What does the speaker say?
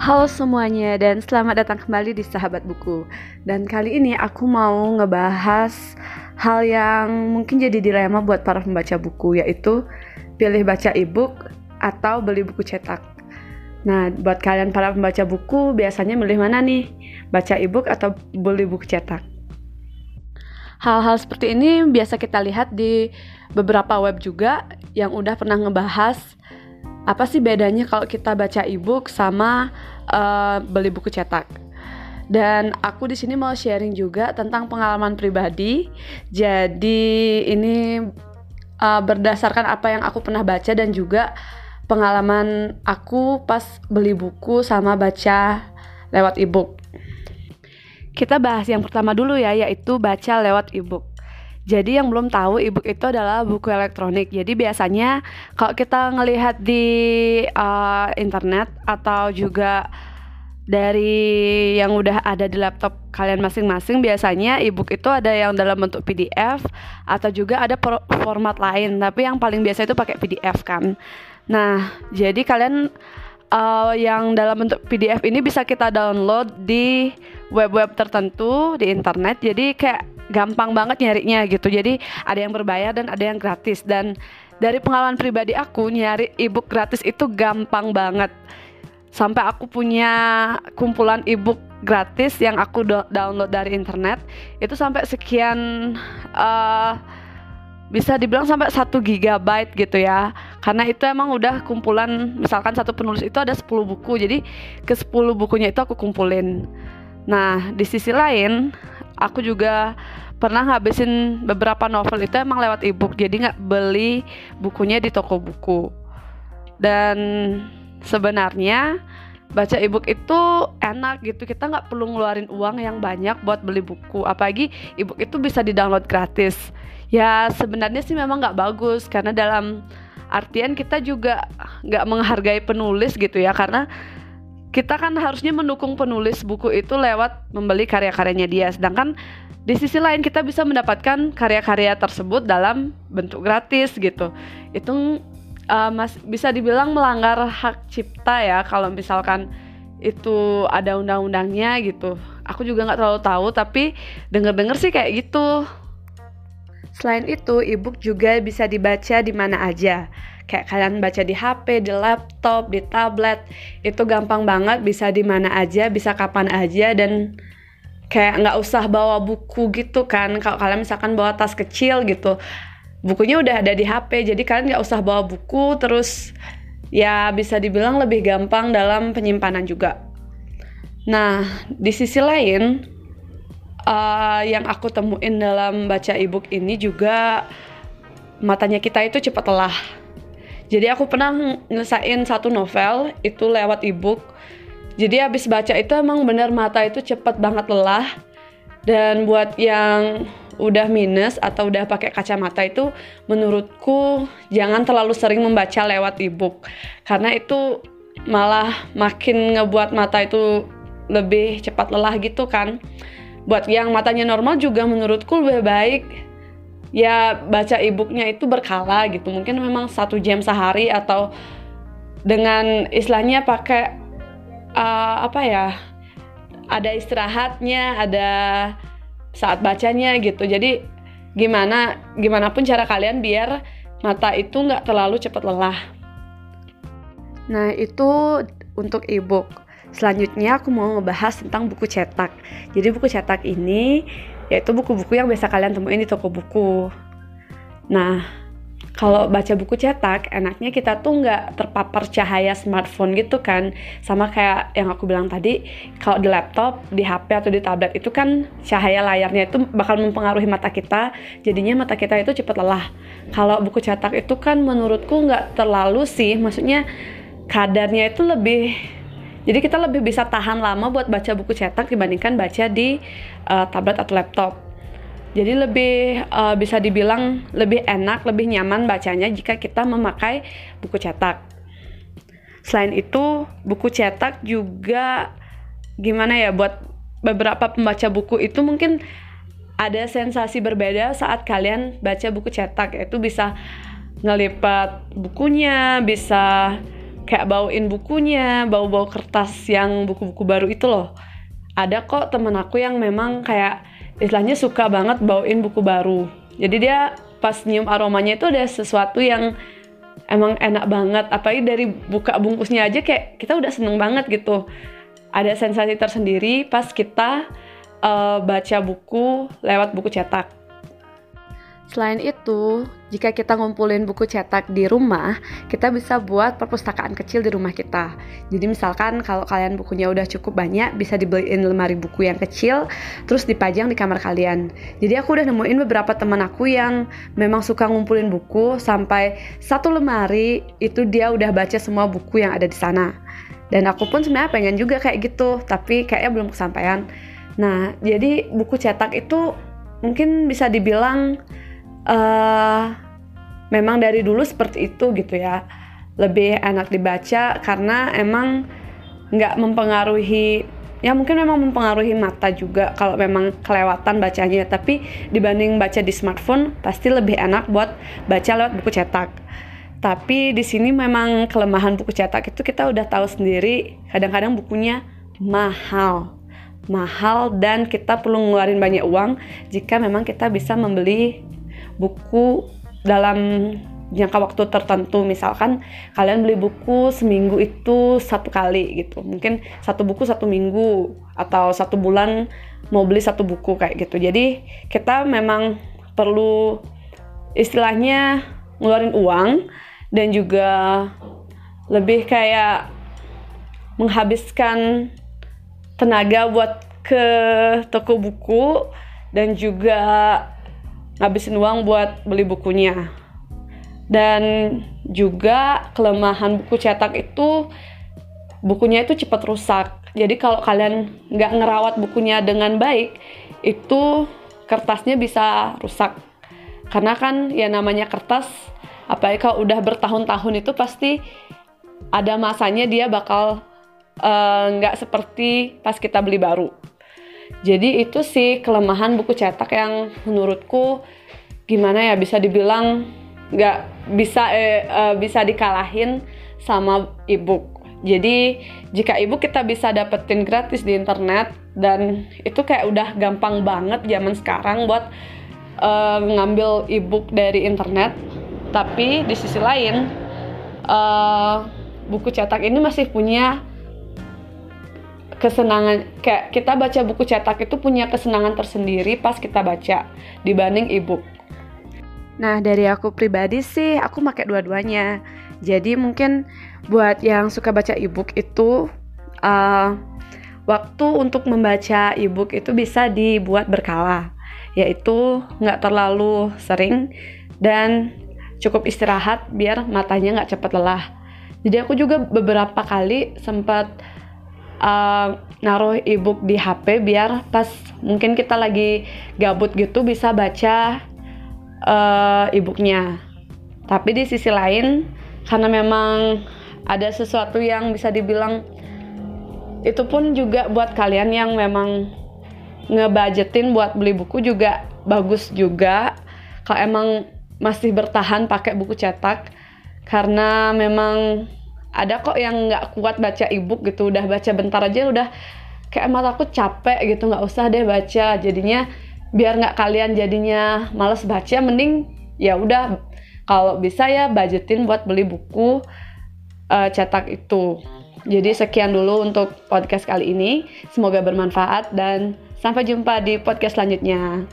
Halo semuanya dan selamat datang kembali di Sahabat Buku. Dan kali ini aku mau ngebahas hal yang mungkin jadi dilema buat para pembaca buku yaitu pilih baca e-book atau beli buku cetak. Nah, buat kalian para pembaca buku biasanya milih mana nih? Baca e-book atau beli buku cetak? Hal-hal seperti ini biasa kita lihat di beberapa web juga yang udah pernah ngebahas apa sih bedanya kalau kita baca e-book sama uh, beli buku cetak. Dan aku di sini mau sharing juga tentang pengalaman pribadi. Jadi ini uh, berdasarkan apa yang aku pernah baca dan juga pengalaman aku pas beli buku sama baca lewat e-book. Kita bahas yang pertama dulu ya, yaitu baca lewat e-book. Jadi yang belum tahu ebook itu adalah buku elektronik. Jadi biasanya kalau kita ngelihat di uh, internet atau juga dari yang udah ada di laptop kalian masing-masing biasanya ebook itu ada yang dalam bentuk PDF atau juga ada format lain. Tapi yang paling biasa itu pakai PDF kan. Nah, jadi kalian uh, yang dalam bentuk PDF ini bisa kita download di web-web tertentu di internet. Jadi kayak gampang banget nyarinya gitu. Jadi ada yang berbayar dan ada yang gratis. Dan dari pengalaman pribadi aku nyari ebook gratis itu gampang banget. Sampai aku punya kumpulan ebook gratis yang aku do download dari internet itu sampai sekian uh, bisa dibilang sampai satu gigabyte gitu ya. Karena itu emang udah kumpulan misalkan satu penulis itu ada 10 buku. Jadi ke 10 bukunya itu aku kumpulin. Nah di sisi lain aku juga pernah ngabisin beberapa novel itu emang lewat ebook jadi nggak beli bukunya di toko buku. Dan sebenarnya baca ebook itu enak gitu kita nggak perlu ngeluarin uang yang banyak buat beli buku apalagi ebook itu bisa di download gratis. Ya sebenarnya sih memang nggak bagus karena dalam artian kita juga nggak menghargai penulis gitu ya karena kita kan harusnya mendukung penulis buku itu lewat membeli karya-karyanya dia. Sedangkan di sisi lain kita bisa mendapatkan karya-karya tersebut dalam bentuk gratis gitu. Itu uh, mas bisa dibilang melanggar hak cipta ya kalau misalkan itu ada undang-undangnya gitu. Aku juga nggak terlalu tahu tapi denger-denger sih kayak gitu selain itu ebook juga bisa dibaca di mana aja kayak kalian baca di HP, di laptop, di tablet, itu gampang banget bisa di mana aja, bisa kapan aja dan kayak nggak usah bawa buku gitu kan. Kalau kalian misalkan bawa tas kecil gitu, bukunya udah ada di HP, jadi kalian nggak usah bawa buku terus ya bisa dibilang lebih gampang dalam penyimpanan juga. Nah, di sisi lain uh, yang aku temuin dalam baca ebook ini juga matanya kita itu cepat lelah jadi aku pernah nyelesain satu novel itu lewat ebook. Jadi habis baca itu emang bener mata itu cepet banget lelah. Dan buat yang udah minus atau udah pakai kacamata itu menurutku jangan terlalu sering membaca lewat ebook karena itu malah makin ngebuat mata itu lebih cepat lelah gitu kan. Buat yang matanya normal juga menurutku lebih baik ya baca e-booknya itu berkala gitu. Mungkin memang satu jam sehari atau dengan istilahnya pakai uh, apa ya ada istirahatnya ada saat bacanya gitu. Jadi gimana gimana pun cara kalian biar mata itu nggak terlalu cepat lelah. Nah itu untuk e-book selanjutnya aku mau ngebahas tentang buku cetak jadi buku cetak ini yaitu buku-buku yang biasa kalian temuin di toko buku. Nah, kalau baca buku cetak, enaknya kita tuh nggak terpapar cahaya smartphone gitu kan. Sama kayak yang aku bilang tadi, kalau di laptop, di HP atau di tablet itu kan cahaya layarnya itu bakal mempengaruhi mata kita, jadinya mata kita itu cepat lelah. Kalau buku cetak itu kan menurutku nggak terlalu sih, maksudnya kadarnya itu lebih jadi kita lebih bisa tahan lama buat baca buku cetak dibandingkan baca di uh, tablet atau laptop. Jadi lebih uh, bisa dibilang lebih enak, lebih nyaman bacanya jika kita memakai buku cetak. Selain itu, buku cetak juga gimana ya buat beberapa pembaca buku itu mungkin ada sensasi berbeda saat kalian baca buku cetak. Itu bisa ngelipat bukunya, bisa kayak bawain bukunya bawa-bawa kertas yang buku-buku baru itu loh. Ada kok temen aku yang memang kayak istilahnya suka banget bawain buku baru. Jadi dia pas nyium aromanya itu ada sesuatu yang emang enak banget. Apalagi dari buka bungkusnya aja kayak kita udah seneng banget gitu. Ada sensasi tersendiri pas kita uh, baca buku lewat buku cetak Selain itu, jika kita ngumpulin buku cetak di rumah, kita bisa buat perpustakaan kecil di rumah kita. Jadi misalkan kalau kalian bukunya udah cukup banyak, bisa dibeliin lemari buku yang kecil, terus dipajang di kamar kalian. Jadi aku udah nemuin beberapa teman aku yang memang suka ngumpulin buku sampai satu lemari itu dia udah baca semua buku yang ada di sana. Dan aku pun sebenarnya pengen juga kayak gitu, tapi kayaknya belum kesampaian. Nah, jadi buku cetak itu mungkin bisa dibilang uh, memang dari dulu seperti itu gitu ya. Lebih enak dibaca karena emang nggak mempengaruhi ya mungkin memang mempengaruhi mata juga kalau memang kelewatan bacanya tapi dibanding baca di smartphone pasti lebih enak buat baca lewat buku cetak. Tapi di sini memang kelemahan buku cetak itu kita udah tahu sendiri kadang-kadang bukunya mahal. Mahal dan kita perlu ngeluarin banyak uang jika memang kita bisa membeli buku dalam jangka waktu tertentu. Misalkan kalian beli buku seminggu itu satu kali gitu. Mungkin satu buku satu minggu atau satu bulan mau beli satu buku kayak gitu. Jadi kita memang perlu istilahnya ngeluarin uang dan juga lebih kayak menghabiskan tenaga buat ke toko buku dan juga ngabisin uang buat beli bukunya. Dan juga kelemahan buku cetak itu bukunya itu cepat rusak. Jadi kalau kalian nggak ngerawat bukunya dengan baik itu kertasnya bisa rusak. Karena kan ya namanya kertas apalagi kalau udah bertahun-tahun itu pasti ada masanya dia bakal eh, nggak uh, seperti pas kita beli baru jadi itu sih kelemahan buku cetak yang menurutku gimana ya bisa dibilang nggak bisa eh, eh, bisa dikalahin sama ebook. Jadi jika ebook kita bisa dapetin gratis di internet dan itu kayak udah gampang banget zaman sekarang buat eh, ngambil ebook dari internet. Tapi di sisi lain eh, buku cetak ini masih punya kesenangan kayak kita baca buku cetak itu punya kesenangan tersendiri pas kita baca dibanding ebook. Nah, dari aku pribadi sih aku pakai dua-duanya. Jadi mungkin buat yang suka baca ebook itu uh, waktu untuk membaca ebook itu bisa dibuat berkala, yaitu nggak terlalu sering dan cukup istirahat biar matanya nggak cepat lelah. Jadi aku juga beberapa kali sempat uh, naruh ebook di HP biar pas mungkin kita lagi gabut gitu bisa baca uh, ebooknya. Tapi di sisi lain karena memang ada sesuatu yang bisa dibilang itu pun juga buat kalian yang memang ngebudgetin buat beli buku juga bagus juga kalau emang masih bertahan pakai buku cetak karena memang ada kok yang nggak kuat baca ebook gitu udah baca bentar aja udah kayak mataku capek gitu nggak usah deh baca. Jadinya biar nggak kalian jadinya males baca mending ya udah. Kalau bisa ya budgetin buat beli buku uh, cetak itu. Jadi sekian dulu untuk podcast kali ini. Semoga bermanfaat dan sampai jumpa di podcast selanjutnya